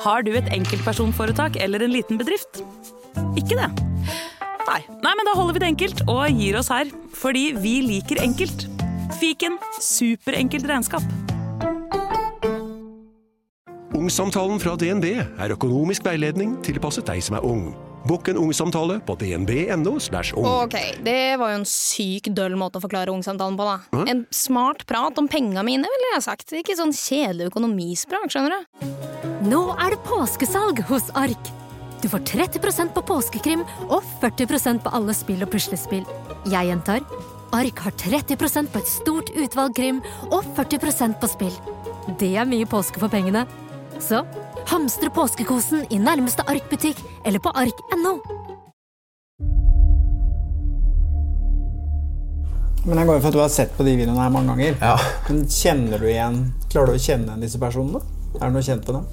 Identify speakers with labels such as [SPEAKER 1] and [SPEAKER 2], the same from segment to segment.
[SPEAKER 1] Har du et enkeltpersonforetak eller en liten bedrift? Ikke det? Nei. Nei, men da holder vi det enkelt og gir oss her. Fordi vi liker enkelt. Fiken superenkelt regnskap.
[SPEAKER 2] Ungsamtalen fra DNB er økonomisk veiledning tilpasset deg som er ung. Bokk en ungsamtale på dnb.no. ung.
[SPEAKER 3] Ok, det var jo en syk døll måte å forklare ungsamtalen på, da. En smart prat om penga mine, ville jeg sagt. Ikke sånn kjedelig økonomisprat, skjønner du.
[SPEAKER 4] Nå er det påskesalg hos Ark. Du får 30% på påskekrim og 40% på alle spill og puslespill. Jeg gjentar Ark har 30% på et stort utvalg krim og 40% på spill. Det er mye påske for pengene. Så hamstre påskekosen i nærmeste Ark-butikk eller på ark.no.
[SPEAKER 5] Men jeg går jo for at du har sett på de videoene her mange ganger.
[SPEAKER 6] Ja.
[SPEAKER 5] Men kjenner du igjen Klarer du å kjenne igjen disse personene? Er det noe kjent på dem?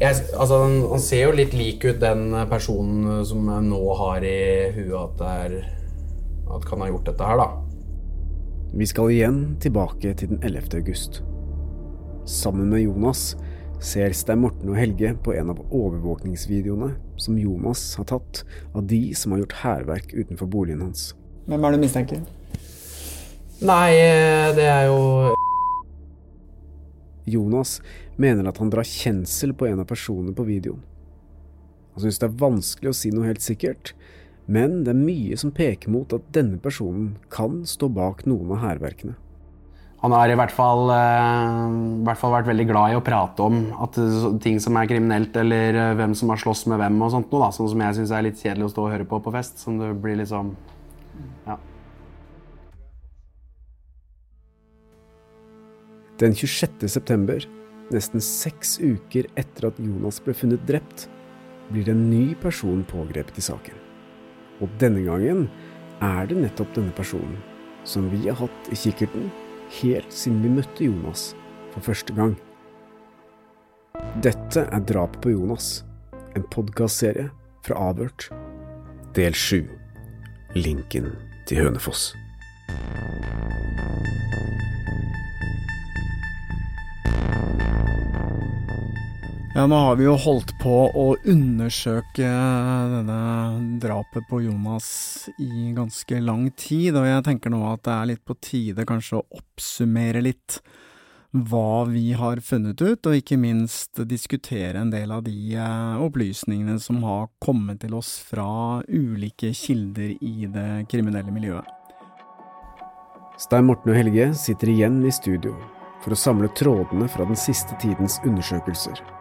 [SPEAKER 6] Jeg, altså, han, han ser jo litt lik ut den personen som jeg nå har i huet at, det er, at kan ha gjort dette her, da.
[SPEAKER 7] Vi skal igjen tilbake til den 11. august. Sammen med Jonas ser Stein Morten og Helge på en av overvåkningsvideoene som Jonas har tatt av de som har gjort hærverk utenfor boligen hans.
[SPEAKER 5] Hvem er det du mistenker?
[SPEAKER 6] Nei, det er jo
[SPEAKER 7] Jonas mener at han drar kjensel på en av personene på videoen. Han synes det er vanskelig å si noe helt sikkert, men det er mye som peker mot at denne personen kan stå bak noen av hærverkene.
[SPEAKER 6] Han har i hvert, fall, eh, i hvert fall vært veldig glad i å prate om at ting som er kriminelt, eller eh, hvem som har slåss med hvem og sånt noe, da. Sånn som jeg syns er litt kjedelig å stå og høre på på fest. Som det blir liksom Ja.
[SPEAKER 7] Den 26. september, nesten seks uker etter at Jonas ble funnet drept, blir en ny person pågrepet i saken. Og denne gangen er det nettopp denne personen som vi har hatt i kikkerten helt siden vi møtte Jonas for første gang. Dette er Drapet på Jonas, en podkastserie fra Avhørt. Del sju. Linken til Hønefoss.
[SPEAKER 5] Ja, nå har vi jo holdt på å undersøke denne drapet på Jonas i ganske lang tid, og jeg tenker nå at det er litt på tide kanskje å oppsummere litt hva vi har funnet ut, og ikke minst diskutere en del av de eh, opplysningene som har kommet til oss fra ulike kilder i det kriminelle miljøet.
[SPEAKER 7] Stein Morten og Helge sitter igjen i studio for å samle trådene fra den siste tidens undersøkelser.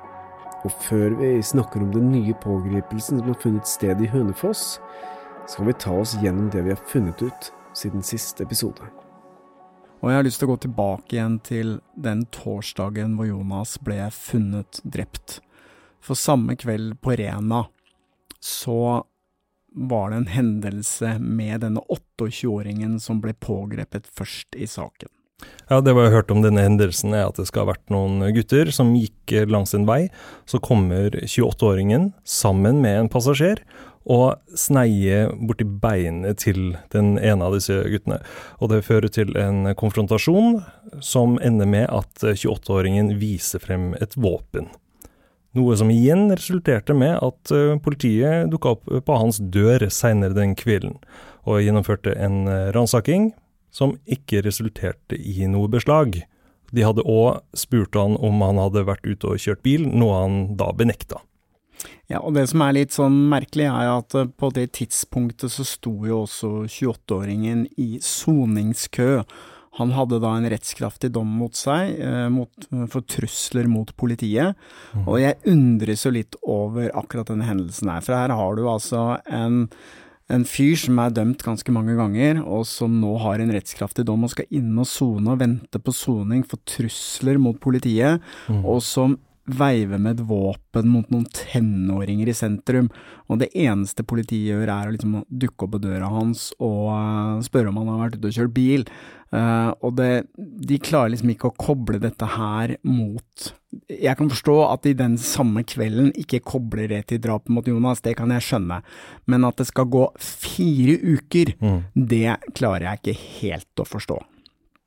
[SPEAKER 7] Og før vi snakker om den nye pågripelsen som har funnet sted i Hønefoss, skal vi ta oss gjennom det vi har funnet ut siden siste episode.
[SPEAKER 5] Og jeg har lyst til å gå tilbake igjen til den torsdagen hvor Jonas ble funnet drept. For samme kveld på Rena så var det en hendelse med denne 28-åringen som ble pågrepet først i saken.
[SPEAKER 8] Ja, det vi har hørt om denne hendelsen er at det skal ha vært noen gutter som gikk langs en vei. Så kommer 28-åringen sammen med en passasjer og sneier borti beinet til den ene av disse guttene. Og det fører til en konfrontasjon som ender med at 28-åringen viser frem et våpen. Noe som igjen resulterte med at eh, politiet dukka opp på hans dør seinere den kvelden, og gjennomførte en eh, ransaking som ikke resulterte i noe beslag. De hadde òg spurt han om han hadde vært ute og kjørt bil, noe han da benekta.
[SPEAKER 5] Ja, og det som er litt sånn merkelig, er at eh, på det tidspunktet så sto jo også 28-åringen i soningskø. Han hadde da en rettskraftig dom mot seg eh, mot, for trusler mot politiet, og jeg undres jo litt over akkurat denne hendelsen her. For her har du altså en, en fyr som er dømt ganske mange ganger, og som nå har en rettskraftig dom og skal inn og sone og vente på soning for trusler mot politiet, og som veiver med et våpen mot noen tenåringer i sentrum, og det eneste politiet gjør er å liksom dukke opp på døra hans og eh, spørre om han har vært ute og kjørt bil, Uh, og det, de klarer liksom ikke å koble dette her mot Jeg kan forstå at de den samme kvelden ikke kobler det til drapet mot Jonas, det kan jeg skjønne, men at det skal gå fire uker, det klarer jeg ikke helt å forstå.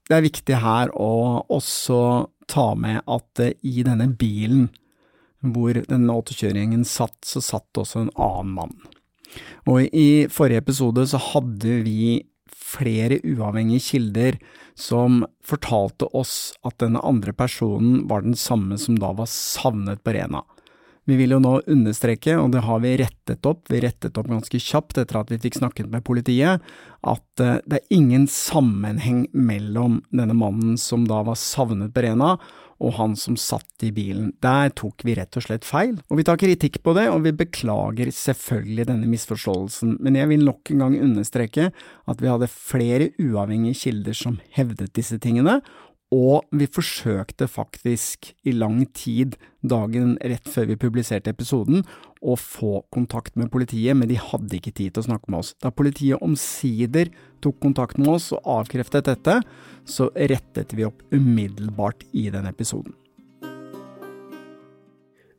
[SPEAKER 5] Det er viktig her å også ta med at eh, i denne bilen hvor denne 8-kjøringen satt, så satt også en annen mann. Og i forrige episode så hadde vi flere uavhengige kilder som fortalte oss at denne andre personen var den samme som da var savnet på Rena. Vi vil jo nå understreke, og det har vi rettet opp, vi rettet opp ganske kjapt etter at vi fikk snakket med politiet, at eh, det er ingen sammenheng mellom denne mannen som da var savnet på Rena, og han som satt i bilen. Der tok vi rett og slett feil, og vi tar kritikk på det, og vi beklager selvfølgelig denne misforståelsen, men jeg vil nok en gang understreke at vi hadde flere uavhengige kilder som hevdet disse tingene, og vi forsøkte faktisk i lang tid, dagen rett før vi publiserte episoden, å få kontakt med politiet, men de hadde ikke tid til å snakke med oss. Da politiet omsider tok kontakt med oss og avkreftet dette, så rettet vi opp umiddelbart i den episoden.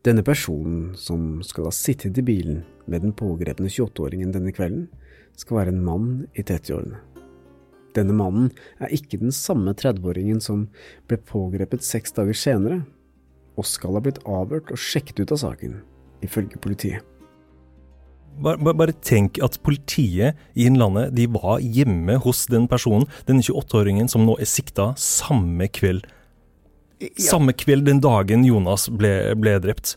[SPEAKER 7] Denne personen som skal ha sittet i bilen med den pågrepne 28-åringen denne kvelden, skal være en mann i 30-årene. Denne mannen er ikke den samme 30-åringen som ble pågrepet seks dager senere, og skal ha blitt avhørt og sjekket ut av saken, ifølge politiet.
[SPEAKER 8] Bare, bare, tenk at politiet i Innlandet de var hjemme hos den personen, den 28-åringen som nå er sikta, samme kveld. Ja. Samme kveld den dagen Jonas ble, ble drept.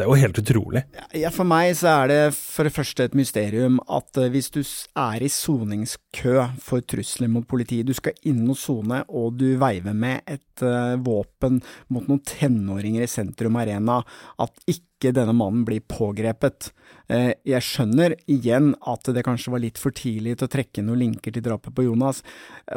[SPEAKER 8] Det er jo helt utrolig.
[SPEAKER 5] Ja, For meg så er det for det første et mysterium at uh, hvis du er i soningskø for trusler mot politiet, du skal inn og sone, og du veiver med et uh, våpen mot noen tenåringer i sentrum arena, at ikke denne mannen blir pågrepet. Uh, jeg skjønner igjen at det kanskje var litt for tidlig til å trekke noen linker til drapet på Jonas,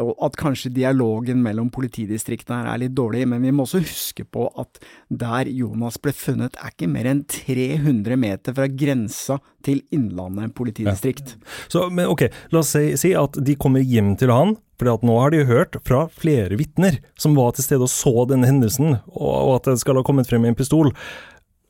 [SPEAKER 5] og at kanskje dialogen mellom politidistriktene her er litt dårlig, men vi må også huske på at der Jonas ble funnet er ikke mer enn 300 meter fra grensa til Innlandet politidistrikt. Ja.
[SPEAKER 8] Så, men ok, la oss si, si at de kommer hjem til han, for nå har de hørt fra flere vitner som var til stede og så denne hendelsen, og at det skal ha kommet frem en pistol.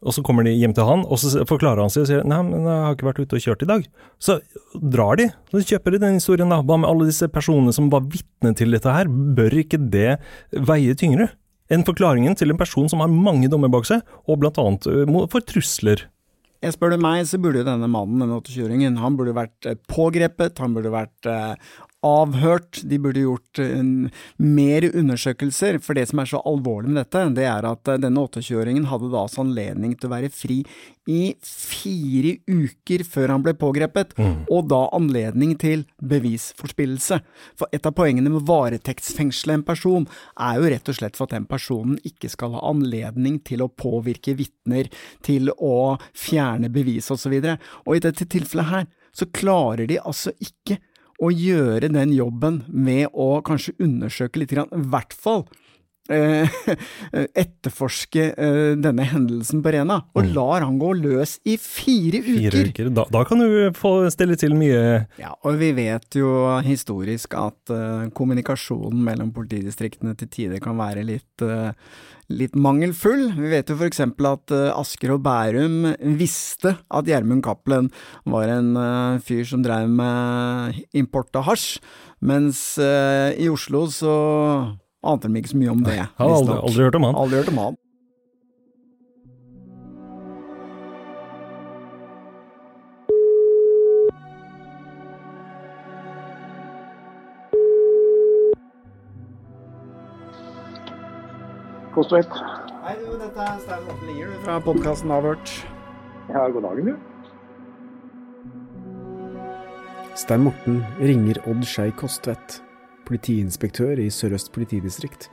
[SPEAKER 8] Og så kommer de hjem til han, og så forklarer han seg og sier nei, men jeg har ikke vært ute og kjørt i dag. Så drar de. Så kjøper de den historien, da. Hva med alle disse personene som var vitne til dette her? Bør ikke det veie tyngre enn forklaringen til en person som har mange dommer bak seg, og blant annet for trusler?
[SPEAKER 5] Jeg spør du meg, så burde denne mannen, denne 28-åringen, han burde vært pågrepet, han burde vært avhørt, de burde gjort uh, mer undersøkelser. For det som er så alvorlig med dette, det er at uh, denne 28-åringen hadde da altså anledning til å være fri i fire uker før han ble pågrepet, mm. og da anledning til bevisforspillelse. For et av poengene med varetektsfengsle en person, er jo rett og slett for at den personen ikke skal ha anledning til å påvirke vitner, til å fjerne bevis osv. Og, så og i dette tilfellet her, så klarer de altså ikke å gjøre den jobben med å kanskje undersøke litt, i hvert fall etterforske eh, denne hendelsen på Rena, og mm. lar han gå løs i fire uker.
[SPEAKER 8] Fire uker. Da, da, kan du få stille til mye
[SPEAKER 5] Ja, og vi vet jo historisk at uh, kommunikasjonen mellom politidistriktene til tider kan være litt uh, litt mangelfull. Vi vet jo f.eks. at uh, Asker og Bærum visste at Gjermund Cappelen var en fyr som drev med import av hasj, mens i Oslo så ante de ikke så mye om det.
[SPEAKER 8] Jeg har aldri, aldri, hørt om han.
[SPEAKER 5] Aldri hørt om han.
[SPEAKER 9] Kostvedt.
[SPEAKER 5] Hei du, dette er Stein Morten Lier fra podkasten Avhørt.
[SPEAKER 9] Ja, god dagen du.
[SPEAKER 7] Stein Morten ringer Odd Skei Kostvedt, politiinspektør i Sør-Øst politidistrikt,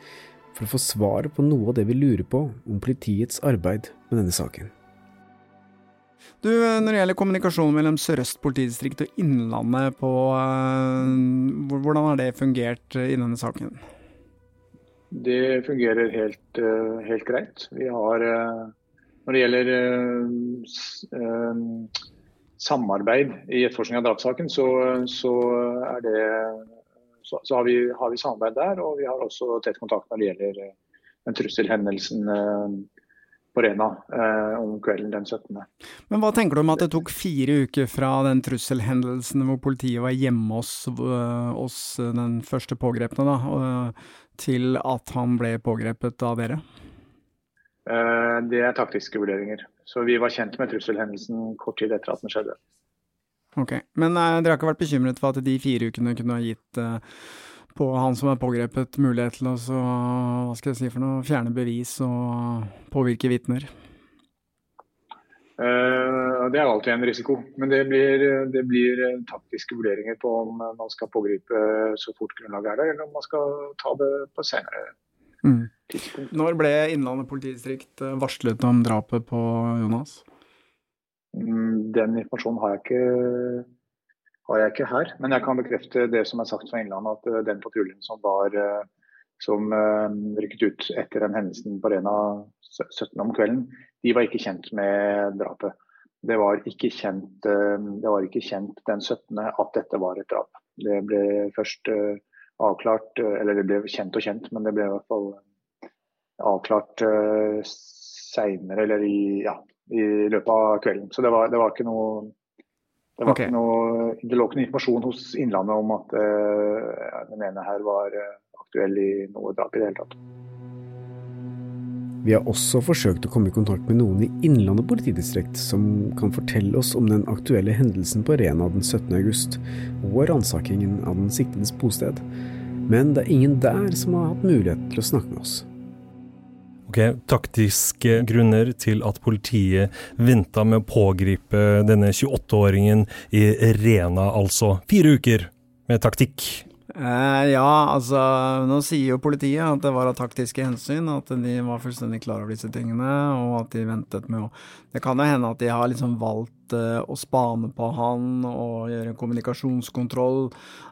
[SPEAKER 7] for å få svar på noe av det vi lurer på om politiets arbeid med denne saken.
[SPEAKER 5] Du, Når det gjelder kommunikasjonen mellom Sør-Øst politidistrikt og Innlandet, på, uh, hvordan har det fungert i denne saken?
[SPEAKER 9] Det fungerer helt, eh, helt greit. Vi har, eh, når det gjelder eh, samarbeid i etterforskning av drapssaken, så, så, det, så, så har, vi, har, vi, samarbeid der. Og vi har også tett kontakt når det gjelder den trusselhendelsen på Rena eh, om kvelden den 17.
[SPEAKER 5] Men Hva tenker du om at det tok fire uker fra den trusselhendelsen hvor politiet var hjemme hos, oss, den første pågrepne, da, til at han ble pågrepet av dere?
[SPEAKER 9] Eh, det er taktiske vurderinger. Så vi var kjent med trusselhendelsen kort tid etter at den skjedde.
[SPEAKER 5] Ok, Men uh, dere har ikke vært bekymret for at de fire ukene kunne ha gitt uh, på han som er pågrepet, mulighet til å så, hva skal jeg si for noe, fjerne bevis og påvirke vitner?
[SPEAKER 9] Uh, det er alltid en risiko, men det blir, det blir, taktiske vurderinger på om man skal pågripe så fort grunnlaget er der, eller om man skal ta det på senere mm. tidspunkt.
[SPEAKER 5] Når ble Innlandet politidistrikt varslet om drapet på Jonas?
[SPEAKER 9] Mm, den informasjonen har jeg, ikke, har jeg ikke her. Men jeg kan bekrefte det som er sagt fra Innlandet, at eh, den patruljen som var eh, som eh, rykket ut etter den hendelsen på Arena 17 om kvelden, de var ikke kjent med drapet. Det var ikke kjent, var ikke kjent den 17. at dette var et drap. Det ble først avklart, eller det ble kjent og kjent, men det ble i hvert fall avklart seinere, eller i, ja, i løpet av kvelden. Så det var, det var ikke noe det, var okay. ikke noe, det lå ikke noe informasjon hos Innlandet om at uh, den ene her var uh, aktuell i noe drap i det hele tatt.
[SPEAKER 7] Vi har også forsøkt å komme i kontakt med noen i Innlandet politidistrikt som kan fortelle oss om den aktuelle hendelsen på Rena den 17. august, og ransakingen av den siktedes bosted. Men det er ingen der som har hatt mulighet til å snakke med oss.
[SPEAKER 8] Ok, Taktiske grunner til at politiet venta med å pågripe denne 28-åringen i Rena, altså. Fire uker med taktikk.
[SPEAKER 5] Eh, ja, altså nå sier jo politiet at det var av taktiske hensyn, at de var fullstendig klar over disse tingene, og at de ventet med å Det kan jo hende at de har liksom valgt uh, å spane på han og gjøre en kommunikasjonskontroll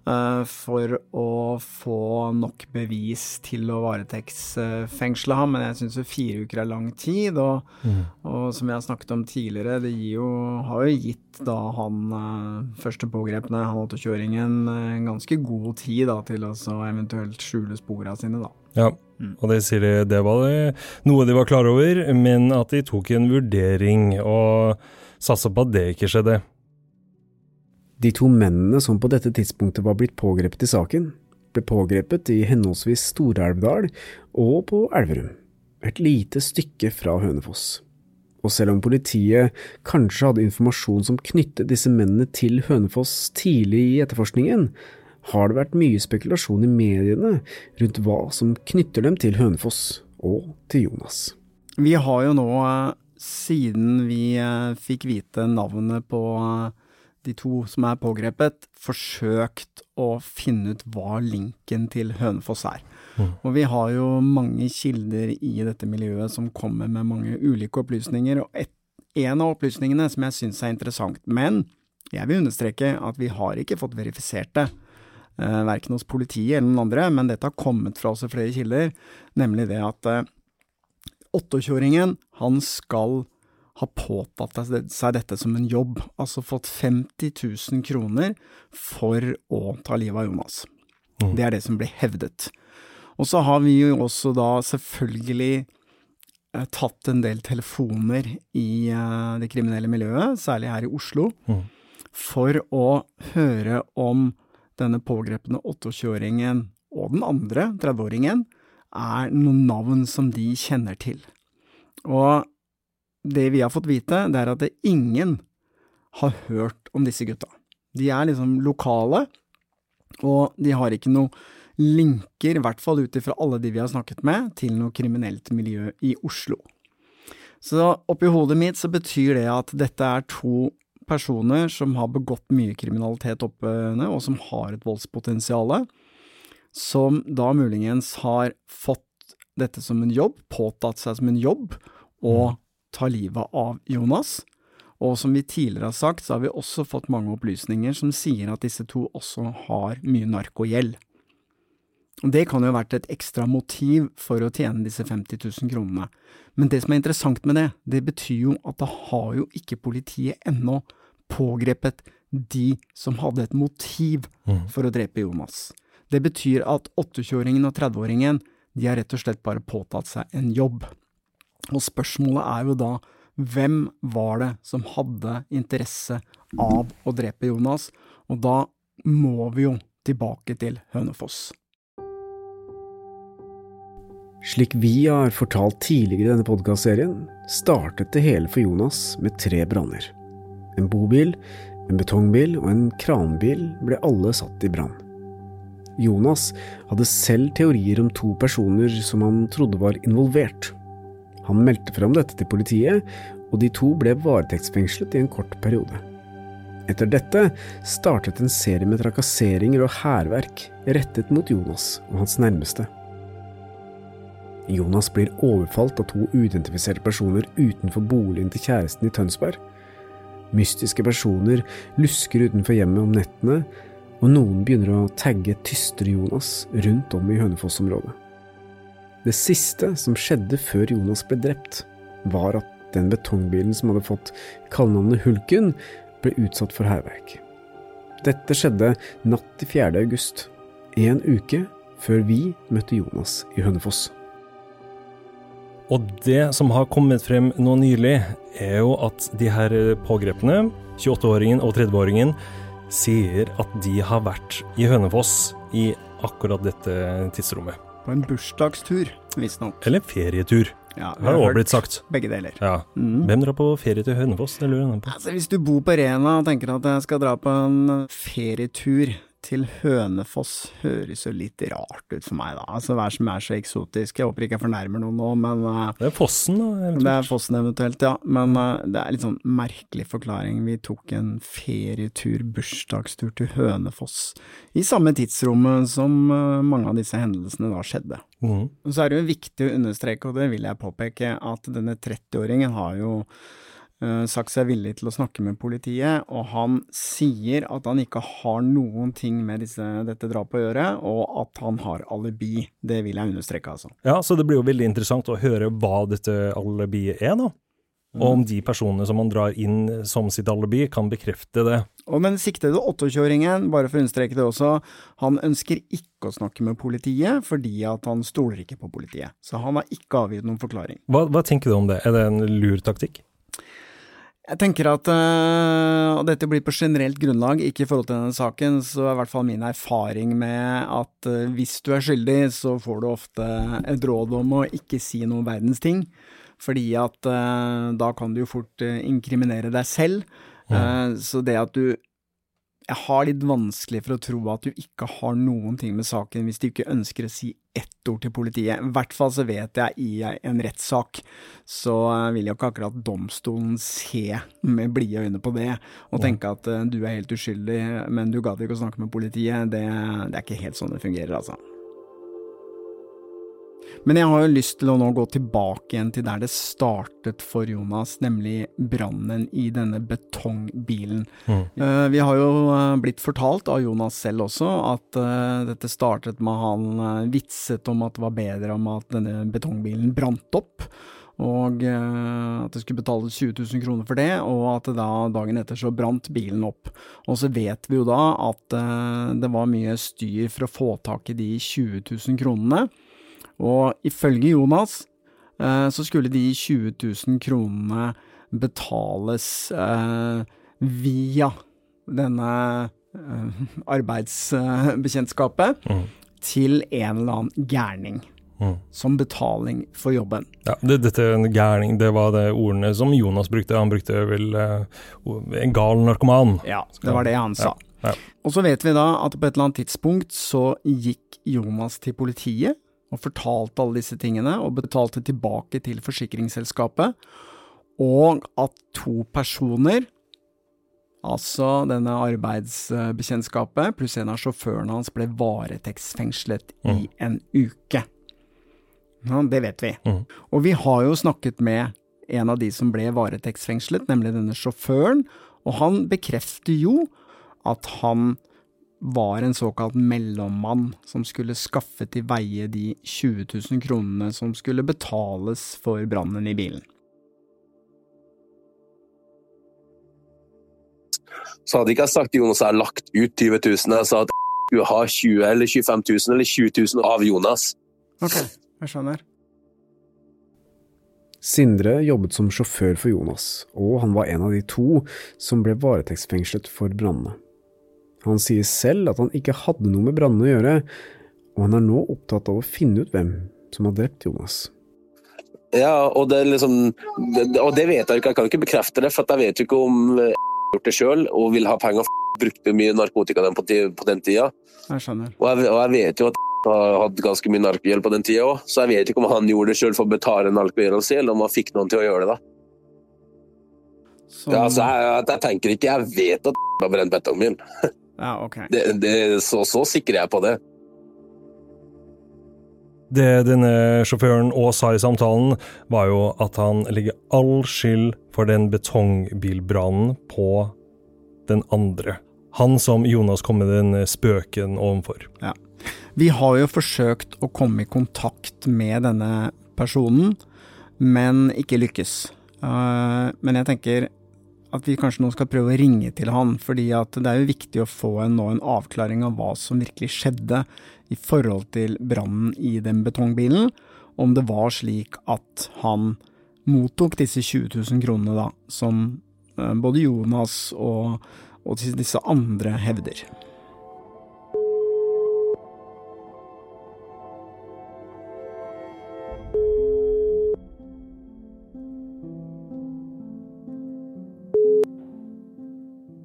[SPEAKER 5] uh, for å få nok bevis til å varetektsfengsle ham. Men jeg syns fire uker er lang tid, og, mm. og, som jeg har snakket om tidligere, det jo, har jo gitt da han uh, første pågrepne, han 28-åringen, en ganske god tid da, til å eventuelt skjule sporene sine, da.
[SPEAKER 8] Ja, mm. og det sier de, det var det, noe de var klar over, men at de tok en vurdering. og Satser på at det ikke skjedde.
[SPEAKER 7] De to mennene som på dette tidspunktet var blitt pågrepet i saken, ble pågrepet i henholdsvis Stor-Elvdal og på Elverum, et lite stykke fra Hønefoss. Og selv om politiet kanskje hadde informasjon som knyttet disse mennene til Hønefoss tidlig i etterforskningen, har det vært mye spekulasjon i mediene rundt hva som knytter dem til Hønefoss og til Jonas.
[SPEAKER 5] Vi har jo nå eh, siden vi eh, fikk vite navnet på eh, de to som er pågrepet, forsøkt å finne ut hva linken til Hønefoss er. Mm. Og vi har jo mange kilder i dette miljøet som kommer med mange ulike opplysninger, og et, en av opplysningene som jeg syns er interessant, men jeg vil understreke at vi har ikke fått verifisert det. Eh, verken hos politiet eller noen andre, men dette har kommet fra oss i flere kilder, nemlig det at eh, 28-åringen, han skal ha påtatt seg dette som en jobb, altså fått 50 000 kroner for å ta livet av Jonas. Mm. Det er det som blir hevdet. Og så har vi jo også da selvfølgelig eh, tatt en del telefoner i eh, det kriminelle miljøet, særlig her i Oslo, mm. for å høre om denne pågrepne 28-åringen og den andre 30-åringen er noen navn som de kjenner til. Og det vi har fått vite, det er at det ingen har hørt om disse gutta. De er liksom lokale, og de har ikke noe linker, i hvert fall ut ifra alle de vi har snakket med, til noe kriminelt miljø i Oslo. Så oppi hodet mitt så betyr det at dette er to personer som har begått mye kriminalitet oppe, og som har et voldspotensial, som da muligens har fått dette som en jobb, påtatt seg som en jobb, å mm. ta livet av Jonas. Og som vi tidligere har sagt, så har vi også fått mange opplysninger som sier at disse to også har mye narkogjeld. Og Det kan jo ha vært et ekstra motiv for å tjene disse 50 000 kronene. Men det som er interessant med det, det betyr jo at da har jo ikke politiet ennå pågrepet de som hadde et motiv mm. for å drepe Jonas. Det betyr at 28-åringen og 30-åringen de har rett og slett bare påtatt seg en jobb. Og spørsmålet er jo da hvem var det som hadde interesse av å drepe Jonas? Og da må vi jo tilbake til Hønefoss.
[SPEAKER 7] Slik vi har fortalt tidligere i denne podkastserien, startet det hele for Jonas med tre branner. En bobil, en betongbil og en kranbil ble alle satt i brann. Jonas hadde selv teorier om to personer som han trodde var involvert. Han meldte fram dette til politiet, og de to ble varetektsfengslet i en kort periode. Etter dette startet en serie med trakasseringer og hærverk rettet mot Jonas og hans nærmeste. Jonas blir overfalt av to uidentifiserte personer utenfor boligen til kjæresten i Tønsberg. Mystiske personer lusker utenfor hjemmet om nettene, og noen begynner å tagge Tystre-Jonas rundt om i Hønefoss-området. Det siste som skjedde før Jonas ble drept, var at den betongbilen som hadde fått kallenavnet Hulken, ble utsatt for hærverk. Dette skjedde natt til 4. august, en uke før vi møtte Jonas i Hønefoss.
[SPEAKER 8] Og det som har kommet frem nå nylig, er jo at de her pågrepne, 28-åringen og 30-åringen, sier at de har vært i Hønefoss i akkurat dette tidsrommet.
[SPEAKER 5] På en bursdagstur, visstnok.
[SPEAKER 8] Eller ferietur,
[SPEAKER 5] Ja, vi
[SPEAKER 8] har det
[SPEAKER 5] hørt
[SPEAKER 8] blitt sagt.
[SPEAKER 5] Begge deler.
[SPEAKER 8] Ja.
[SPEAKER 5] Mm.
[SPEAKER 8] Hvem drar på ferie til Hønefoss? Det lurer jeg på.
[SPEAKER 5] Altså, hvis du bor på Rena og tenker at jeg skal dra på en ferietur til Hønefoss, høres jo litt rart ut for meg, da. Altså, hva som er så eksotisk? Jeg håper ikke jeg fornærmer noen nå, men eh,
[SPEAKER 8] Det er Fossen, da.
[SPEAKER 5] Det er Fossen eventuelt, ja. Men uh, det er litt sånn merkelig forklaring. Vi tok en ferietur, bursdagstur til Hønefoss, i samme tidsrommet som uh, mange av disse hendelsene da skjedde. Mm. Så er det jo viktig å understreke, og det vil jeg påpeke, at denne 30-åringen har jo sagt seg villig til å snakke med politiet, og han sier at han ikke har noen ting med disse, dette drapet å gjøre, og at han har alibi. Det vil jeg understreke, altså.
[SPEAKER 8] Ja, så det blir jo veldig interessant å høre hva dette alibiet er, da. Og om de personene som man drar inn som sitt alibi, kan bekrefte det.
[SPEAKER 5] Og den siktede 28-åringen, bare for å understreke det også, han ønsker ikke å snakke med politiet fordi at han stoler ikke på politiet. Så han har ikke avgitt noen forklaring.
[SPEAKER 8] Hva, hva tenker du om det? Er det en lur taktikk?
[SPEAKER 5] Jeg tenker at, øh, og dette blir på generelt grunnlag, ikke i forhold til denne saken, så er i hvert fall min erfaring med at øh, hvis du er skyldig, så får du ofte et råd om å ikke si noen verdens ting. Fordi at øh, da kan du jo fort inkriminere deg selv. Ja. Så det at du Jeg har litt vanskelig for å tro at du ikke har noen ting med saken hvis du ikke ønsker å si ett ord til politiet. I hvert fall så vet jeg i en rettssak så eh, vil jo ikke akkurat domstolen se med blide øyne på det og tenke at eh, du er helt uskyldig, men du gadd ikke å snakke med politiet. Det, det er ikke helt sånn det fungerer, altså. Men jeg har jo lyst til å nå gå tilbake igjen til der det startet for Jonas, nemlig brannen i denne betongbilen. Eh, vi har jo eh, blitt fortalt av Jonas selv også at uh, dette startet med han vitset om at det var bedre om at denne betongbilen brant opp. Og eh, at det skulle betales 20 000 kroner for det, og at da dagen etter så brant bilen opp. Og så vet vi jo da at det var mye styr for å få tak i de 20 000 kronene. Og ifølge Jonas eh, så skulle de 20 000 kronene betales eh, via denne eh, arbeidsbekjentskapet til en eller annen gærning. Som betaling for jobben.
[SPEAKER 8] Ja, det, dette gærning, det var det ordene som Jonas brukte. Han brukte vel en gal narkoman.
[SPEAKER 5] Ja, det var det han sa.
[SPEAKER 8] Ja, ja.
[SPEAKER 5] Og så vet vi da at på et eller annet tidspunkt så gikk Jonas til politiet og fortalte alle disse tingene, og betalte tilbake til forsikringsselskapet, og at to personer, altså denne arbeidsbekjentskapet pluss en av sjåførene hans, ble varetektsfengslet i en uke. Ja, det vet vi. Og vi har jo snakket med en av de som ble varetektsfengslet, nemlig denne sjåføren, og han bekrefter jo at han var en såkalt mellommann som skulle skaffe til veie de 20 000 kronene som skulle betales for brannen i bilen.
[SPEAKER 10] Så hadde ikke jeg sagt til Jonas at jeg har lagt ut 20 000. Jeg sa at jeg skulle ha 20 eller 25 000 eller 20 000 av Jonas.
[SPEAKER 5] Ok, jeg skjønner.
[SPEAKER 7] Sindre jobbet som sjåfør for Jonas, og han var en av de to som ble varetektsfengslet for brannene. Han sier selv at han ikke hadde noe med brannene å gjøre, og han er nå opptatt av å finne ut hvem som har drept Jonas.
[SPEAKER 10] Ja, og det, er liksom, det, og det vet jeg ikke, jeg kan ikke bekrefte det, for jeg vet jo ikke om jeg har gjort det sjøl og vil ha penger. Brukte mye narkotika på, på den tida.
[SPEAKER 5] Jeg skjønner.
[SPEAKER 10] Og jeg, og jeg vet jo at har hatt ganske mye narkogjeld på den tida òg, så jeg vet ikke om han gjorde det sjøl for å betale narkogjelda si, eller om han fikk noen til å gjøre det. da.
[SPEAKER 5] Så,
[SPEAKER 10] Ja, altså, jeg, jeg tenker ikke Jeg vet at har brent betongbil.
[SPEAKER 5] ja, ok.
[SPEAKER 10] Det, det, så, så sikker er jeg på det.
[SPEAKER 8] Det denne sjåføren òg sa i samtalen, var jo at han legger all skyld for den betongbilbrannen på den andre. Han som Jonas kom med den spøken overfor.
[SPEAKER 5] Vi har jo forsøkt å komme i kontakt med denne personen, men ikke lykkes. Eh, men jeg tenker at vi kanskje nå skal prøve å ringe til han, fordi at det er jo viktig å få en, nå en avklaring av hva som virkelig skjedde i forhold til brannen i den betongbilen. Om det var slik at han mottok disse 20 000 kronene da, som eh, både Jonas og, og disse andre hevder.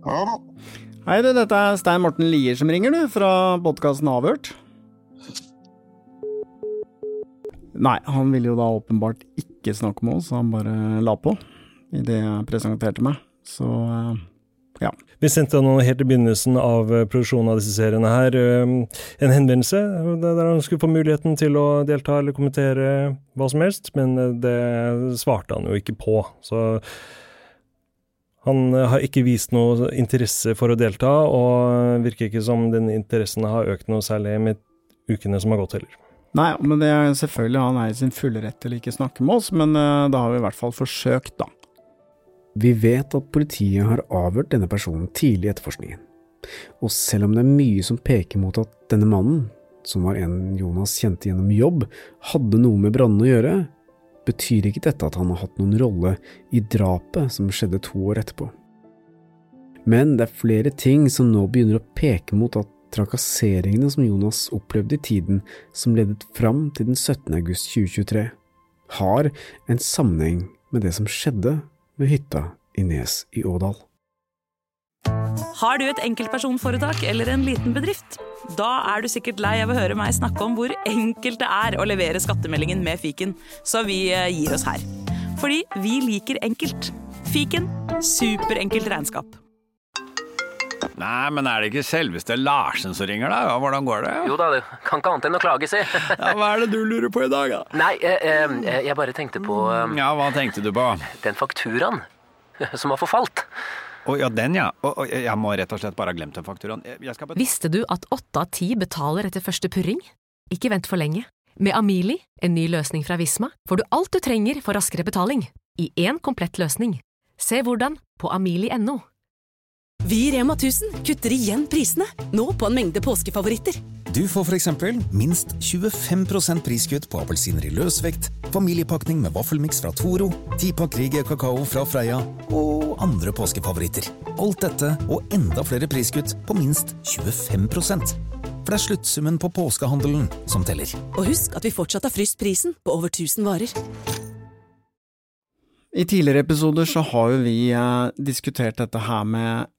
[SPEAKER 5] Hei du, dette er Stein Morten Lier som ringer, du, fra podkasten Avhørt. Nei, han ville jo da åpenbart ikke snakke med oss, han bare la på i det jeg presenterte meg. Så eh, ja.
[SPEAKER 8] Vi sendte han helt i begynnelsen av eh, produksjonen av disse seriene her eh, en henvendelse der han skulle få muligheten til å delta eller kommentere hva som helst, men det svarte han jo ikke på. Så han eh, har ikke vist noe interesse for å delta, og virker ikke som den interessen har økt noe særlig med ukene som har gått heller.
[SPEAKER 5] Nei, men det er selvfølgelig han er i sin fulle rett til ikke snakke med oss, men eh, da har vi i hvert fall forsøkt, da.
[SPEAKER 7] Vi vet at politiet har avhørt denne personen tidlig i etterforskningen. Og selv om det er mye som peker mot at denne mannen, som var en Jonas kjente gjennom jobb, hadde noe med brannene å gjøre, betyr ikke dette at han har hatt noen rolle i drapet som skjedde to år etterpå. Men det er flere ting som nå begynner å peke mot at trakasseringene som Jonas opplevde i tiden som ledet fram til den 17. august 2023, har en sammenheng med det som skjedde ved hytta i Nes i Ådal.
[SPEAKER 1] Har du et enkeltpersonforetak eller en liten bedrift? Da er du sikkert lei av å høre meg snakke om hvor enkelt det er å levere skattemeldingen med fiken, så vi eh, gir oss her. Fordi vi liker enkelt. Fiken superenkelt regnskap.
[SPEAKER 11] Nei, men er det ikke selveste Larsen som ringer, da? Ja, hvordan går det?
[SPEAKER 12] Jo da, det kan ikke annet enn å klage, si.
[SPEAKER 11] Ja, hva er det du lurer på i dag, da?
[SPEAKER 12] Nei, eh, eh, jeg bare tenkte på eh,
[SPEAKER 11] Ja, hva tenkte du på?
[SPEAKER 12] den fakturaen som har forfalt.
[SPEAKER 11] Å ja, den ja. Oh, oh, jeg må rett og slett bare ha glemt den fakturaen.
[SPEAKER 13] Visste du at åtte av ti betaler etter første purring? Ikke vent for lenge. Med Amili, en ny løsning fra Visma, får du alt du trenger for raskere betaling. I én komplett løsning. Se hvordan på amili.no.
[SPEAKER 14] Vi i Rema 1000 kutter igjen prisene, nå på en mengde påskefavoritter.
[SPEAKER 15] Du får for eksempel minst 25% priskutt på appelsiner i løsvekt, familiepakning med vaffelmiks fra Toro, 10-pakk Rieger kakao fra Freia og andre påskefavoritter. Alt dette og enda flere priskutt på minst 25 For det er sluttsummen på påskehandelen som teller.
[SPEAKER 14] Og husk at vi fortsatt har fryst prisen på over 1000 varer.
[SPEAKER 5] I tidligere episoder så har jo vi eh, diskutert dette her med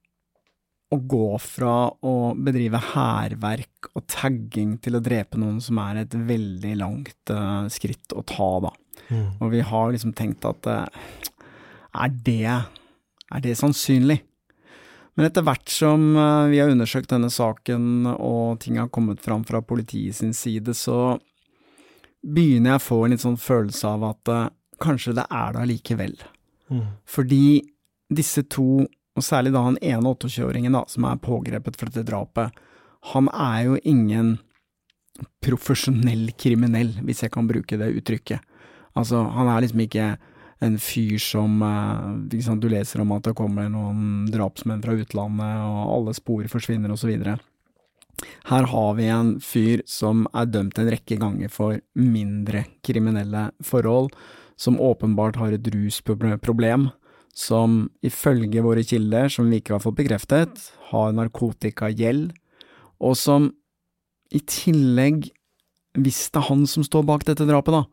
[SPEAKER 5] å gå fra å bedrive hærverk og tagging til å drepe noen som er et veldig langt uh, skritt å ta, da.
[SPEAKER 8] Mm.
[SPEAKER 5] Og vi har liksom tenkt at uh, er det, er det sannsynlig? Men etter hvert som uh, vi har undersøkt denne saken og ting har kommet fram fra politiet sin side, så begynner jeg å få en litt sånn følelse av at kanskje det er det allikevel.
[SPEAKER 8] Mm.
[SPEAKER 5] Fordi disse to, og særlig da han ene 28-åringen da, som er pågrepet for dette drapet, han er jo ingen profesjonell kriminell, hvis jeg kan bruke det uttrykket. Altså, han er liksom ikke en fyr som liksom, Du leser om at det kommer noen drapsmenn fra utlandet, og alle spor forsvinner, videre. Her har vi en fyr som er dømt en rekke ganger for mindre kriminelle forhold, som åpenbart har et rusproblem, som ifølge våre kilder, som vi ikke har fått bekreftet, har narkotikagjeld, og som i tillegg hvis det er han som står bak dette drapet, da.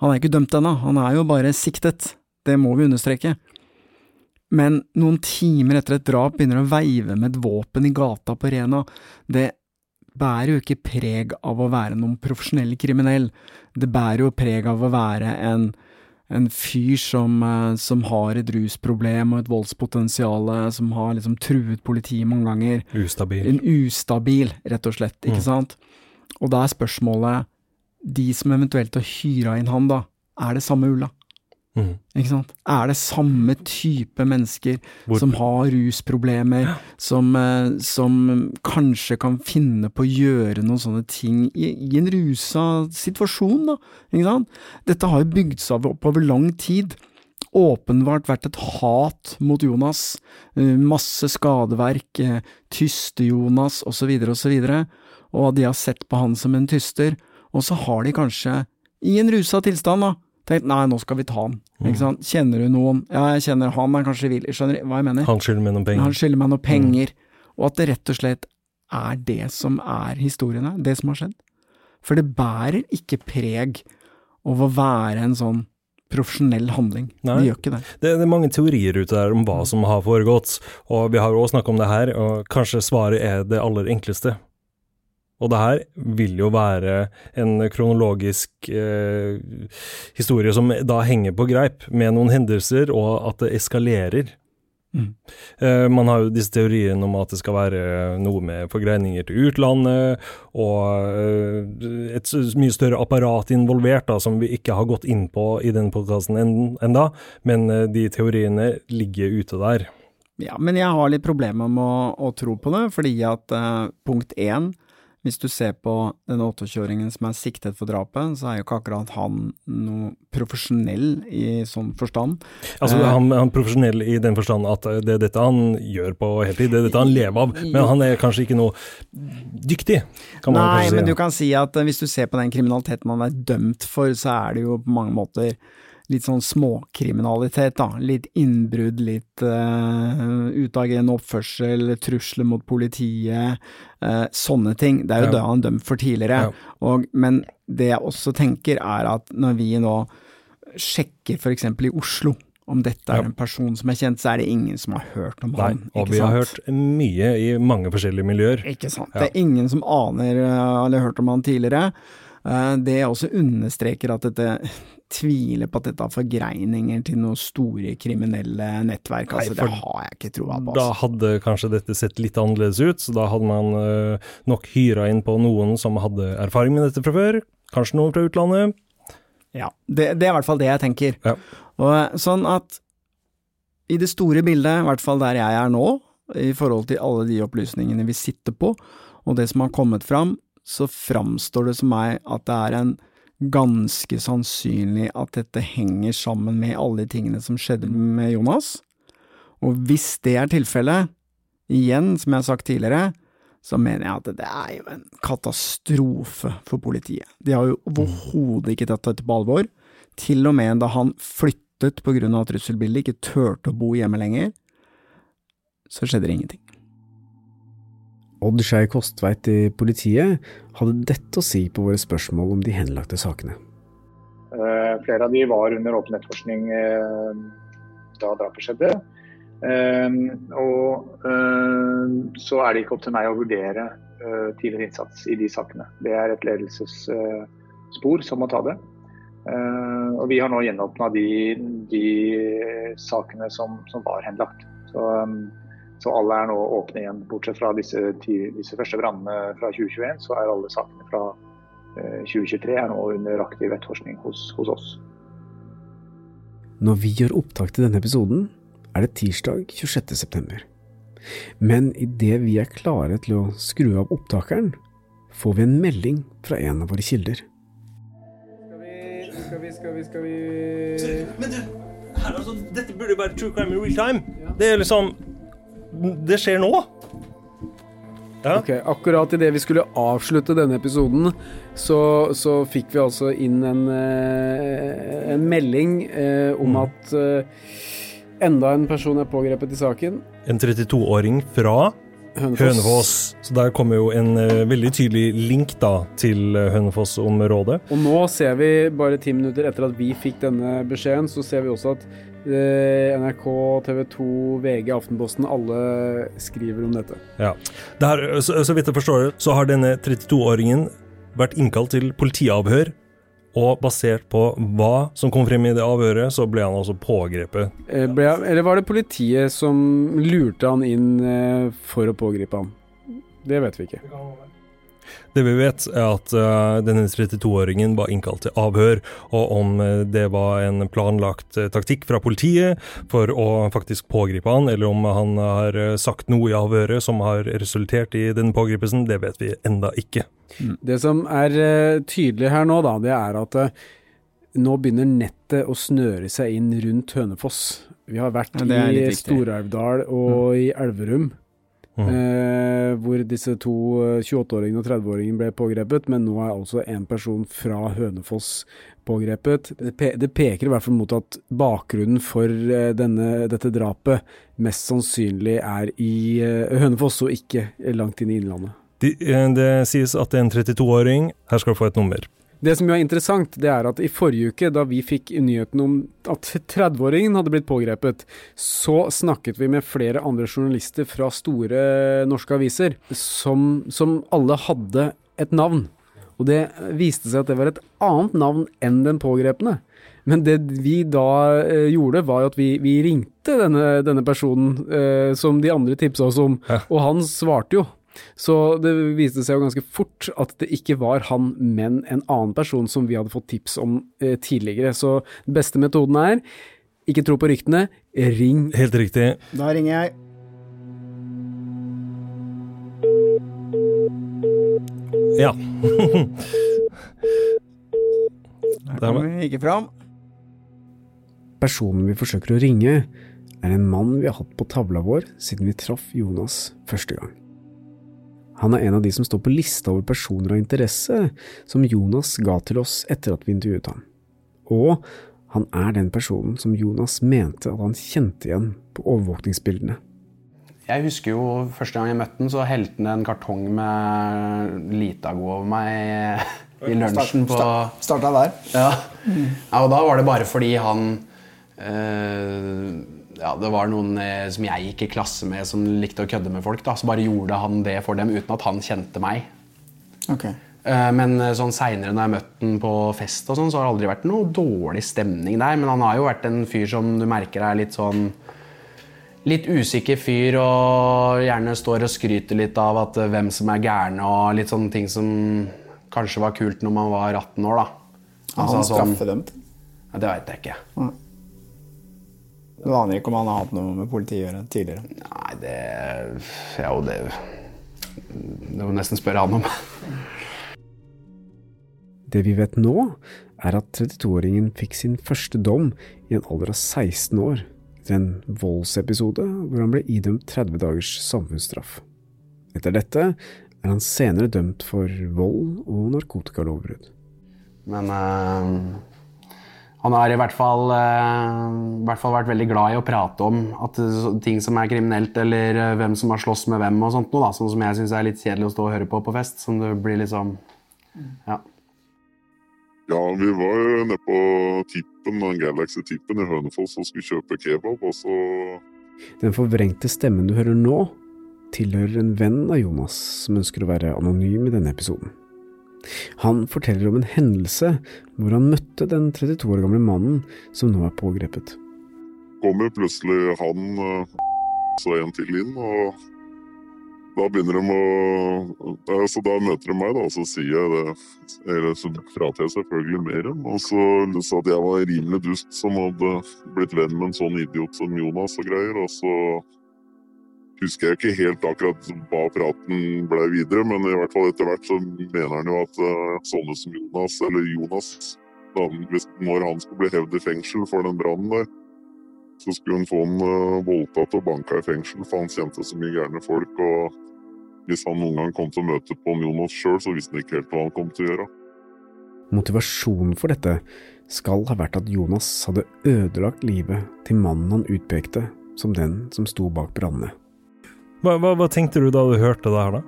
[SPEAKER 5] Han er ikke dømt ennå, han er jo bare siktet. Det må vi understreke. Men noen timer etter et drap begynner å veive med et våpen i gata på Rena. Det bærer jo ikke preg av å være noen profesjonell kriminell. Det bærer jo preg av å være en, en fyr som, eh, som har et rusproblem og et voldspotensial, som har liksom truet politiet mange ganger.
[SPEAKER 8] Ustabil.
[SPEAKER 5] En ustabil, rett og slett, ikke
[SPEAKER 8] Mm.
[SPEAKER 5] sant? Og da er spørsmålet, de som eventuelt har hyra inn han, da, er det samme Ulla?
[SPEAKER 8] Mm.
[SPEAKER 5] Ikke sant? Er det samme type mennesker
[SPEAKER 8] Hvor-
[SPEAKER 5] som har rusproblemer, som, eh, som kanskje kan finne på å gjøre noen sånne ting i, i en rusa situasjon, da? Ikke sant? Dette har jo bygd seg opp over lang tid. Åpenbart vært et hat mot Jonas. eh, Masse skadeverk, eh, tyste-Jonas osv. osv. Og de har sett på han som en tyster. Og så har de kanskje, i en rusa tilstand, da, tenkt nei, nå skal vi ta han. Sant? Kjenner du noen? Ja, jeg kjenner han er kanskje vil Skjønner du hva jeg mener?
[SPEAKER 8] Han skylder meg noen penger.
[SPEAKER 5] Han skylder meg noen penger. Og at det rett og slett er det som er historien her, det som har skjedd. For det bærer ikke preg av å være en sånn profesjonell handling.
[SPEAKER 8] Nei.
[SPEAKER 5] Det gjør ikke det.
[SPEAKER 8] Det, det er mange teorier ute der om hva som har foregått, og vi har jo også snakket om det her, og kanskje svaret er det aller enkleste. Og det her vil jo være en kronologisk eh, historie som da henger på greip, med noen hendelser, og at det eskalerer.
[SPEAKER 5] Mm.
[SPEAKER 8] Eh, man har jo disse teoriene om at det skal være noe med forgreininger til utlandet, og eh, et mye større apparat involvert, da, som vi ikke har gått inn på i den podkasten enda, men eh, de teoriene ligger ute der.
[SPEAKER 5] Ja, men jeg har litt problemer med å, å tro på det, fordi at punkt én, hvis du ser på den 28-åringen som er siktet for drapet, så er jo ikke akkurat han noe profesjonell i sånn forstand.
[SPEAKER 8] Altså,
[SPEAKER 5] Eh,
[SPEAKER 8] han, han profesjonell i den forstand at eh, det er dette han gjør på heltid, det er dette han lever av, men han er kanskje ikke noe dyktig, kan man
[SPEAKER 5] Nei,
[SPEAKER 8] kanskje si.
[SPEAKER 5] Nei,
[SPEAKER 8] men
[SPEAKER 5] du kan si at eh, hvis du ser på den kriminaliteten han er dømt for, så er det jo på mange måter litt sånn småkriminalitet, da. Litt innbrudd, litt uh, utagerende oppførsel, trusler mot politiet, Uh, sånne ting. Det er jo
[SPEAKER 8] Ja.
[SPEAKER 5] det han er dømt for tidligere. Og, men det jeg også tenker er at når vi nå sjekker eksempel i Oslo, om dette er
[SPEAKER 8] Ja.
[SPEAKER 5] en person som er kjent, så er det ingen som har hørt om
[SPEAKER 8] Nei,
[SPEAKER 5] han.
[SPEAKER 8] og
[SPEAKER 5] vi
[SPEAKER 8] vi har hørt mye i mange forskjellige miljøer.
[SPEAKER 5] Ikke sant.
[SPEAKER 8] Ja.
[SPEAKER 5] Det er ingen som aner eh, eller har hørt om han tidligere. Eh, Det også understreker at dette tviler på at dette har forgreininger til noen store kriminelle nettverk. Altså,
[SPEAKER 8] Nei,
[SPEAKER 5] det har jeg ikke troa på.
[SPEAKER 8] Da
[SPEAKER 5] Altså.
[SPEAKER 8] hadde kanskje dette sett litt annerledes ut, så da hadde man eh, nok hyra inn på noen som hadde erfaring med dette fra før, kanskje noen fra utlandet.
[SPEAKER 5] Ja, det, det er i hvert fall det jeg tenker. Og eh, sånn at i det store bildet, i hvert fall der jeg er nå, i forhold til alle de opplysningene vi sitter på, og det som har kommet fram, så framstår det som meg at det er en ganske sannsynlig at dette henger sammen med alle de tingene som skjedde med Jonas. Og hvis det er tilfellet, igjen, som jeg har sagt tidligere, så mener jeg at det er jo en katastrofe for politiet. De har jo overhodet ikke tatt dette på alvor. Til og med da han flyttet på grunn av trusselbildet, ikke turte å bo hjemme lenger, så skjedde det ingenting.
[SPEAKER 7] Odd Skei Kostveit i politiet hadde dette å si på våre spørsmål om de henlagte sakene.
[SPEAKER 9] Eh, Flere av de var under åpen etterforskning eh, da drapet skjedde. Eh, Og så er det ikke opp til meg å vurdere tidligere innsats i de sakene. Det er et ledelsesspor som må ta det. Og vi har nå gjenåpna de, de sakene som, som var henlagt. Så, så alle er nå åpne igjen. Bortsett fra disse, ti, disse første brannene fra 2021, så er alle sakene fra eh, 2023 er nå under aktiv etterforskning hos, hos oss.
[SPEAKER 7] Når vi gjør opptak til denne episoden, er det tirsdag 26.9. Men idet vi er klare til å skru av opptakeren, får vi en melding fra en av våre kilder.
[SPEAKER 16] Skal vi, skal vi, skal vi
[SPEAKER 8] Men du, her, altså, dette burde jo være true crime in real time. Det er liksom Det skjer nå.
[SPEAKER 16] Ok, Akkurat idet vi skulle avslutte denne episoden, så, så fikk vi altså inn en, eh, en melding eh, om at eh, enda en person er pågrepet i saken.
[SPEAKER 8] En 32-åring fra
[SPEAKER 16] Hønefoss.
[SPEAKER 8] Hønefoss. Så der kommer jo en eh, veldig tydelig link da til eh, Hønefoss-området.
[SPEAKER 16] Og nå ser vi, bare ti minutter etter at vi fikk denne beskjeden, så ser vi også at NRK, TV 2, VG, Aftenposten, alle skriver om dette.
[SPEAKER 8] Ja. Det her, så, så vidt jeg forstår det, så har denne 32-åringen vært innkalt til politiavhør. Og basert på hva som kom frem i det avhøret, så ble han også pågrepet.
[SPEAKER 16] Eh, ble, eller var det politiet som lurte han inn eh, for å pågripe han? Det vet vi ikke.
[SPEAKER 8] Det vi vet, er at eh, denne 32-åringen var innkalt til avhør, og om eh, det var en planlagt eh, taktikk fra politiet for å faktisk pågripe han, eller om han har sagt noe i avhøret som har resultert i denne pågripelsen, det vet vi enda ikke.
[SPEAKER 16] Det som er tydelig her nå, da, det er at nå begynner nettet å snøre seg inn rundt Hønefoss. Vi har vært
[SPEAKER 5] Ja,
[SPEAKER 16] i Storelvdal og og i Elverum. Eh, hvor disse to eh, 28-åringene og 30-åringene ble pågrepet, men nå er altså en person fra Hønefoss pågrepet. Det, pe det peker i hvert fall mot at bakgrunnen for eh, denne, dette drapet mest sannsynlig er i eh, Hønefoss, og ikke langt inn i Innlandet.
[SPEAKER 8] De, eh, det sies at det er en 32-åring. Her skal du få et nummer.
[SPEAKER 16] Det som jo er interessant, det er at i forrige uke, da vi fikk nyheten om at 30-åringen hadde blitt pågrepet, så snakket vi med flere andre journalister fra store norske aviser, som, som alle hadde et navn. Og det viste seg at det var et annet navn enn den pågrepne. Men det vi da eh, gjorde, var jo at vi, vi ringte denne, denne personen eh, som de andre tipsa oss om, og han svarte jo. Så det viste seg jo ganske fort at det ikke var han, men en annen person som vi hadde fått tips om eh, tidligere. Så den beste metoden er ikke tro på ryktene, ring.
[SPEAKER 8] Helt riktig.
[SPEAKER 5] Da ringer jeg.
[SPEAKER 8] Ja.
[SPEAKER 5] Her kommer vi ikke fram.
[SPEAKER 7] Personen vi forsøker å ringe, er en mann vi har hatt på tavla vår siden vi traff Jonas første gang. Han er en av de som står på lista over personer av interesse som Jonas ga til oss etter at vi intervjuet ham. Og han er den personen som Jonas mente at han kjente igjen på overvåkningsbildene.
[SPEAKER 6] Jeg husker jo første gang jeg møtte den, så helte han en kartong med Litago over meg i lunsjen på
[SPEAKER 5] Start- Starta der.
[SPEAKER 6] Ja. ja, og da var det bare fordi han eh, Ja, det var noen eh, som jeg gikk i klasse med som likte å kødde med folk, da. Så bare gjorde han det for dem uten at han kjente meg.
[SPEAKER 5] Ok.
[SPEAKER 6] Eh, Men eh, sånn seinere når jeg møtte han på fest, og sånn, så har det aldri vært noe dårlig stemning der. Men han har jo vært en fyr som du merker er litt sånn Litt usikker fyr og gjerne står og skryter litt av at hvem som er gærne og litt sånne ting som kanskje var kult når man var 18 år, da. Altså,
[SPEAKER 5] han
[SPEAKER 6] sånn-
[SPEAKER 5] straffedømt?
[SPEAKER 6] Ja, det veit jeg ikke.
[SPEAKER 5] Du aner ikke om han har hatt noe med politiet å gjøre tidligere?
[SPEAKER 6] Nei, det Ja, jo, det Det må nesten spørre han om.
[SPEAKER 7] Det vi vet nå, er at 32-åringen fikk sin første dom i en alder av 16 år etter en voldsepisode hvor han ble idømt 30 dagers samfunnsstraff. Etter dette er han senere dømt for vold og narkotikalovbrudd.
[SPEAKER 6] Men eh, han har i hvert, fall, eh, i hvert fall vært veldig glad i å prate om at ting som er kriminelt, eller eh, hvem som har slåss med hvem og sånt noe, da. Sånn som jeg syns er litt kjedelig å stå og høre på på fest. Som det blir liksom Ja.
[SPEAKER 17] Ja, vi var nede på Tippen, den Galaxy-tippen i Hønefoss og skulle kjøpe kebab, og så
[SPEAKER 7] Den forvrengte stemmen du hører nå, tilhører en venn av Jonas som ønsker å være anonym i denne episoden. Han forteller om en hendelse hvor han møtte den 32 år gamle mannen som nå er pågrepet.
[SPEAKER 17] kommer plutselig han eh, så en til inn, og da begynner de å Så da møter de meg, da, og så sier jeg det Eller så prater jeg selvfølgelig med dem, og så sa at jeg var rimelig dust som hadde blitt venn med en sånn idiot som Jonas og greier, og så husker jeg ikke helt akkurat hva praten ble videre, men i hvert fall etter hvert så mener han jo at eh, sånne som Jonas, eller Jonas, da, når han skulle bli hevd i fengsel for den brannen der, så skulle han få han uh, voldtatt og banka i fengsel, for han kjente så mye gærne folk. og Hvis han noen gang kom til å møte på Jonas sjøl, så visste han ikke helt hva han kom til å gjøre.
[SPEAKER 7] Motivasjonen for dette skal ha vært at Jonas hadde ødelagt livet til mannen han utpekte som den som sto bak brannene.
[SPEAKER 8] Hva, hva, hva tenkte du da du hørte det her, da?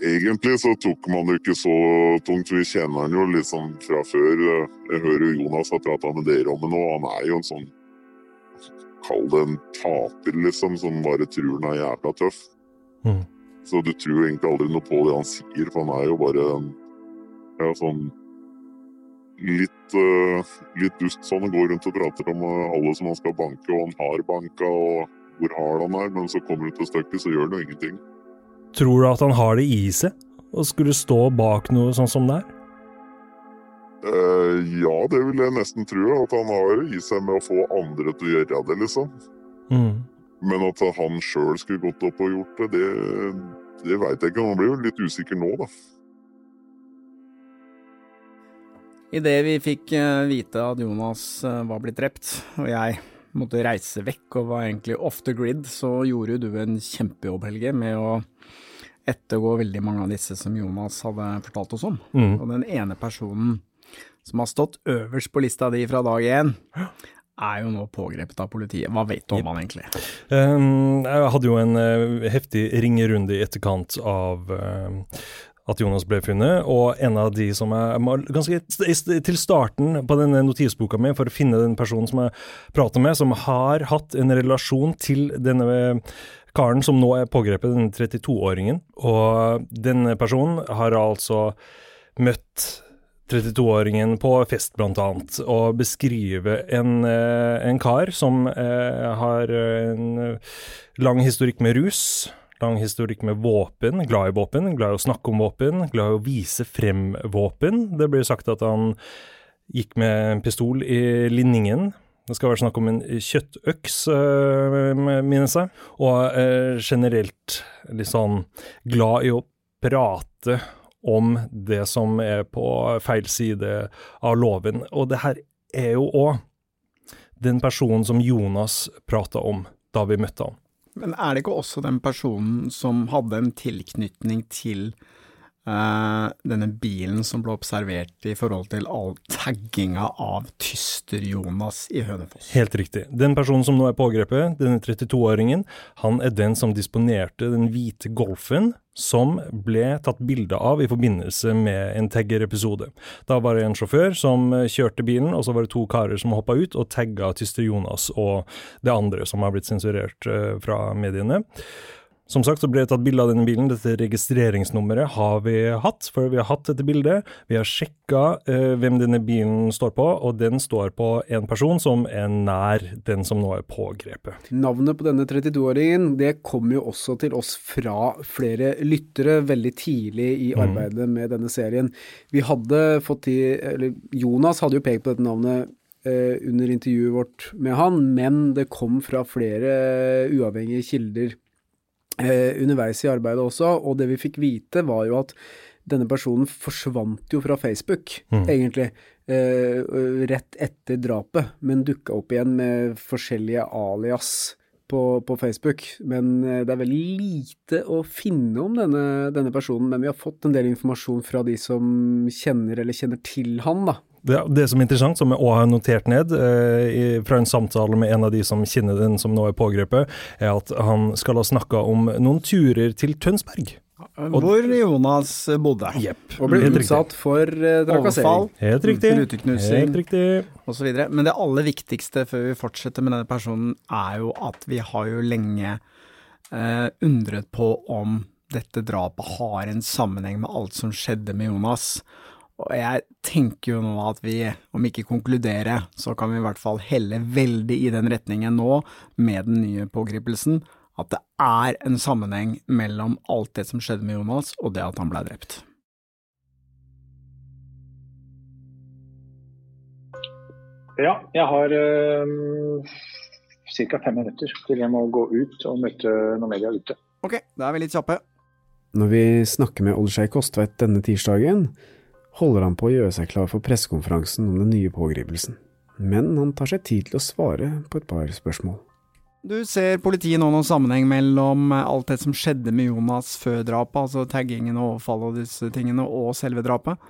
[SPEAKER 17] Egentlig så tok man det ikke så tungt. Vi kjenner han jo sånn fra før. Jeg hører jo Jonas har prata med dere om det nå. Han er jo en sånn Kall det en taper, liksom, som bare tror han er jævla tøff.
[SPEAKER 8] Mm.
[SPEAKER 17] Så du tror egentlig aldri noe på det han sier, for han er jo bare en ja, sånn litt, uh, litt dust sånn. Går rundt og prater om alle som han skal banke, og han har banka, og hvor hard han er. Men så kommer det til stykket, så gjør det jo ingenting.
[SPEAKER 8] Tror du at han har det i seg? Å skulle stå bak noe sånn som det er?
[SPEAKER 17] Eh, ja, det vil jeg nesten tro. At han har det i seg med å få andre til å gjøre det, liksom.
[SPEAKER 8] Mm.
[SPEAKER 17] Men at han sjøl skulle gått opp og gjort det, det, det veit jeg ikke. Han blir jo litt usikker nå, da.
[SPEAKER 5] Idet vi fikk eh, vite at Jonas eh, var blitt drept, og jeg måtte reise vekk og var egentlig off the grid, så gjorde du en kjempejobb, Helge, med å ettergå veldig mange av disse som Jonas hadde fortalt oss om.
[SPEAKER 8] Mm.
[SPEAKER 5] Og den ene personen som har stått øverst på lista di fra dag én, er jo nå pågrepet av politiet. Hva vet du om han egentlig?
[SPEAKER 8] Um, jeg hadde jo en uh, heftig ringerunde i etterkant av uh, at Jonas ble funnet, og en av de som er ganske til starten på denne notisboka mi for å finne den personen som jeg prater med, som har hatt en relasjon til denne karen som nå er pågrepet, den 32-åringen. Og denne personen har altså møtt 32-åringen på fest, blant annet, og beskriver en, en kar som eh, har en lang historikk med rus lang historikk med våpen, glad i våpen, glad i å snakke om våpen, glad i å vise frem våpen. Det blir sagt at han gikk med en pistol i linningen. Det skal være snakk om en kjøttøks, øh, minnes jeg. Og øh, generelt litt sånn glad i å prate om det som er på feil side av loven. Og det her er jo òg den personen som Jonas prata om da vi møtte han.
[SPEAKER 5] Men er det ikke også den personen som hadde en tilknytning til uh, denne bilen som ble observert i forhold til all tagginga av Tyster-Jonas i Hønefoss?
[SPEAKER 8] Helt riktig. Den personen som nå er pågrepet, denne 32-åringen, han er den som disponerte den hvite Golfen som ble tatt bilde av i forbindelse med en Tegger-episode. Da var det en sjåfør som kjørte bilen, og så var det to karer som hoppa ut og tagga Tyster Jonas og det andre som har blitt sensurert uh, fra mediene. Som sagt så ble det tatt bilde av denne bilen. Dette registreringsnummeret har vi hatt, for vi har hatt dette bildet. Vi har sjekka uh, hvem denne bilen står på, og den står på en person som er nær den som nå er pågrepet.
[SPEAKER 16] Navnet på denne 32-åringen det kom jo også til oss fra flere lyttere veldig tidlig i
[SPEAKER 8] Mm.
[SPEAKER 16] arbeidet med denne serien. Vi hadde fått til Eller Jonas hadde jo pekt på dette navnet eh, under intervjuet vårt med han, men det kom fra flere uavhengige kilder eh, underveis i arbeidet også, og det vi fikk vite var jo at denne personen forsvant jo fra Facebook,
[SPEAKER 8] Mm.
[SPEAKER 16] egentlig, eh, rett etter drapet, men dukka opp igjen med forskjellige alias på, på Facebook. Men eh, det er veldig lite å finne om denne, denne personen, men vi har fått en del informasjon fra de som kjenner eller kjenner til han, da.
[SPEAKER 8] Det, det som er interessant, som jeg også har notert ned eh, i, fra en samtale med en av de som kjenner den som nå er pågrepet, er at han skal ha snakka om noen turer til Tønsberg.
[SPEAKER 5] Hvor Jonas bodde.
[SPEAKER 8] Jepp.
[SPEAKER 16] Og ble
[SPEAKER 8] Helt riktig.
[SPEAKER 16] utsatt for eh, trakassering.
[SPEAKER 8] Helt riktig.
[SPEAKER 5] ruteknusing
[SPEAKER 8] Helt riktig.
[SPEAKER 5] osv. Men det aller viktigste før vi fortsetter med denne personen, er jo at vi har jo lenge eh, undret på om dette drapet har en sammenheng med alt som skjedde med Jonas. Og jeg tenker jo nå at vi, om ikke konkludere, så kan vi i hvert fall helle veldig i den retningen nå, med den nye pågripelsen, at det er en sammenheng mellom alt det som skjedde med Jonas, og det at han ble drept.
[SPEAKER 9] Ja, jeg har øh, ca. fem minutter til jeg må gå ut og møte noen media ute.
[SPEAKER 5] Ok, da er vi litt kjappe.
[SPEAKER 7] Når vi snakker med Olsjei Kostveit denne tirsdagen, holder han på å gjøre seg klar for pressekonferansen om den nye pågripelsen. Men han tar seg tid til å svare på et par spørsmål.
[SPEAKER 5] Du ser politiet nå noen sammenheng mellom eh, alt det som skjedde med Jonas før drapet, altså taggingen og overfallet og disse tingene, og selve drapet?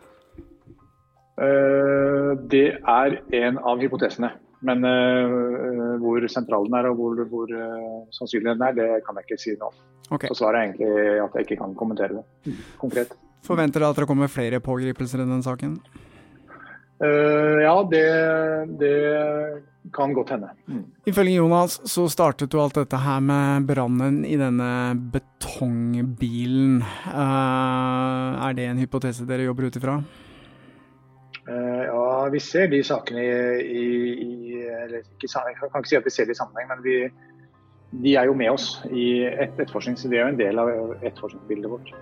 [SPEAKER 9] Eh, det er en av hypotesene. Men eh, hvor sentralen er og hvor, hvor sannsynligheten er, det kan jeg ikke si nå.
[SPEAKER 5] Okay.
[SPEAKER 9] Så svaret er egentlig at jeg ikke kan kommentere det konkret.
[SPEAKER 5] Forventer dere at det kommer flere pågripelser i den saken?
[SPEAKER 9] Uh, ja, det, det kan godt hende. Mm.
[SPEAKER 5] Ifølge Jonas så startet jo alt dette her med brannen i denne betongbilen. Uh, er det en hypotese dere jobber ut ifra?
[SPEAKER 9] Uh, ja, vi ser de sakene i, i, eller ikke. Jeg kan ikke si at vi ser det i sammenheng, men vi, de er jo med oss i et, etterforskning. Så de er jo en del av etterforskningsbildet vårt.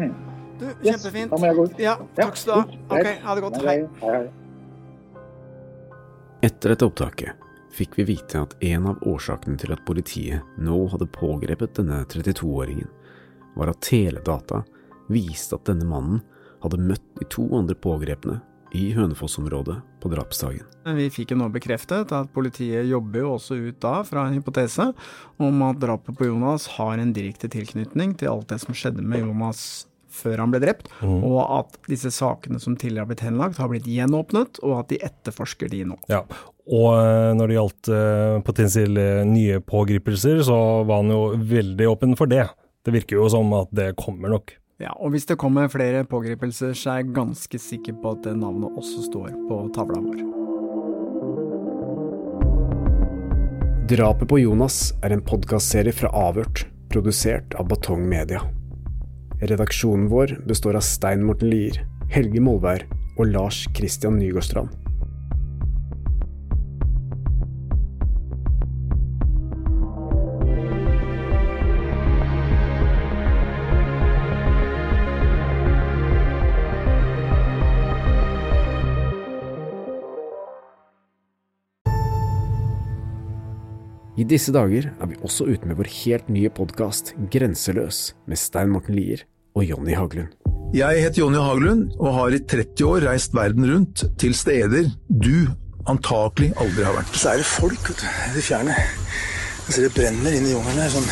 [SPEAKER 9] Mm.
[SPEAKER 5] Du,
[SPEAKER 9] Yes,
[SPEAKER 5] kjempefint.
[SPEAKER 9] da må jeg gå.
[SPEAKER 5] Ja, takk skal du ha. Ok, ha det godt. Hei.
[SPEAKER 9] Hei, hei.
[SPEAKER 7] Etter dette opptaket fikk vi vite at en av årsakene til at politiet nå hadde pågrepet denne 32-åringen, var at teledata viste at denne mannen hadde møtt de to andre pågrepne i Hønefoss-området på drapsdagen.
[SPEAKER 5] Vi fikk jo nå bekreftet at politiet jobber jo også ut da fra en hypotese om at drapet på Jonas har en direkte tilknytning til alt det som skjedde med Jonas før han ble drept,
[SPEAKER 8] mm.
[SPEAKER 5] og at disse sakene som tidligere har blitt henlagt, har blitt gjenåpnet, og at de etterforsker de nå.
[SPEAKER 8] Ja, og eh, når det gjaldt eh, potensielle nye pågripelser, så var han jo veldig åpen for det. Det virker jo som at det kommer nok.
[SPEAKER 5] Ja, og hvis det kommer flere pågripelser, så er jeg ganske sikker på at det navnet også står på tavla vår.
[SPEAKER 7] Drapet på Jonas er en podkastserie fra Avhørt, produsert av Batong Media. Redaksjonen vår består av Stein Morten Lier, Helge Molvær og Lars Christian Nygårdstrand. I disse dager er vi også ute med vår helt nye podkast Grenseløs med Stein Morten Lier og Jonny Haglund.
[SPEAKER 18] Jeg heter Jonny Haglund og har i 30 år reist verden rundt til steder du antakelig aldri har vært.
[SPEAKER 19] Så er det folk vet du, i det fjerne. Jeg ser det brenner inn i jungelen her. sånn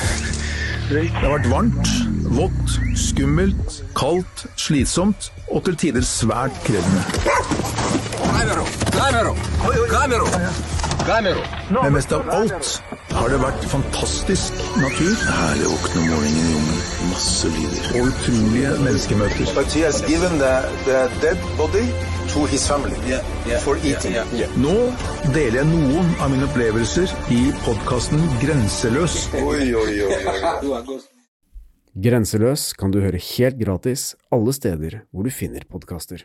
[SPEAKER 19] røyk.
[SPEAKER 18] Det har vært varmt, vått, skummelt, kaldt, slitsomt og til tider svært krevende. Men mest av alt har det vært fantastisk natur.
[SPEAKER 19] Herlig våkne om morgenen i jungelen. Masse lyder.
[SPEAKER 18] Og utrolige menneskemøter.
[SPEAKER 19] But he has given the, the dead body to his family for eating.
[SPEAKER 18] Nå deler jeg noen av mine opplevelser i podkasten Grenseløs.
[SPEAKER 19] Oi, oi, oi,
[SPEAKER 7] Grenseløs kan du høre helt gratis alle steder hvor du finner podkaster.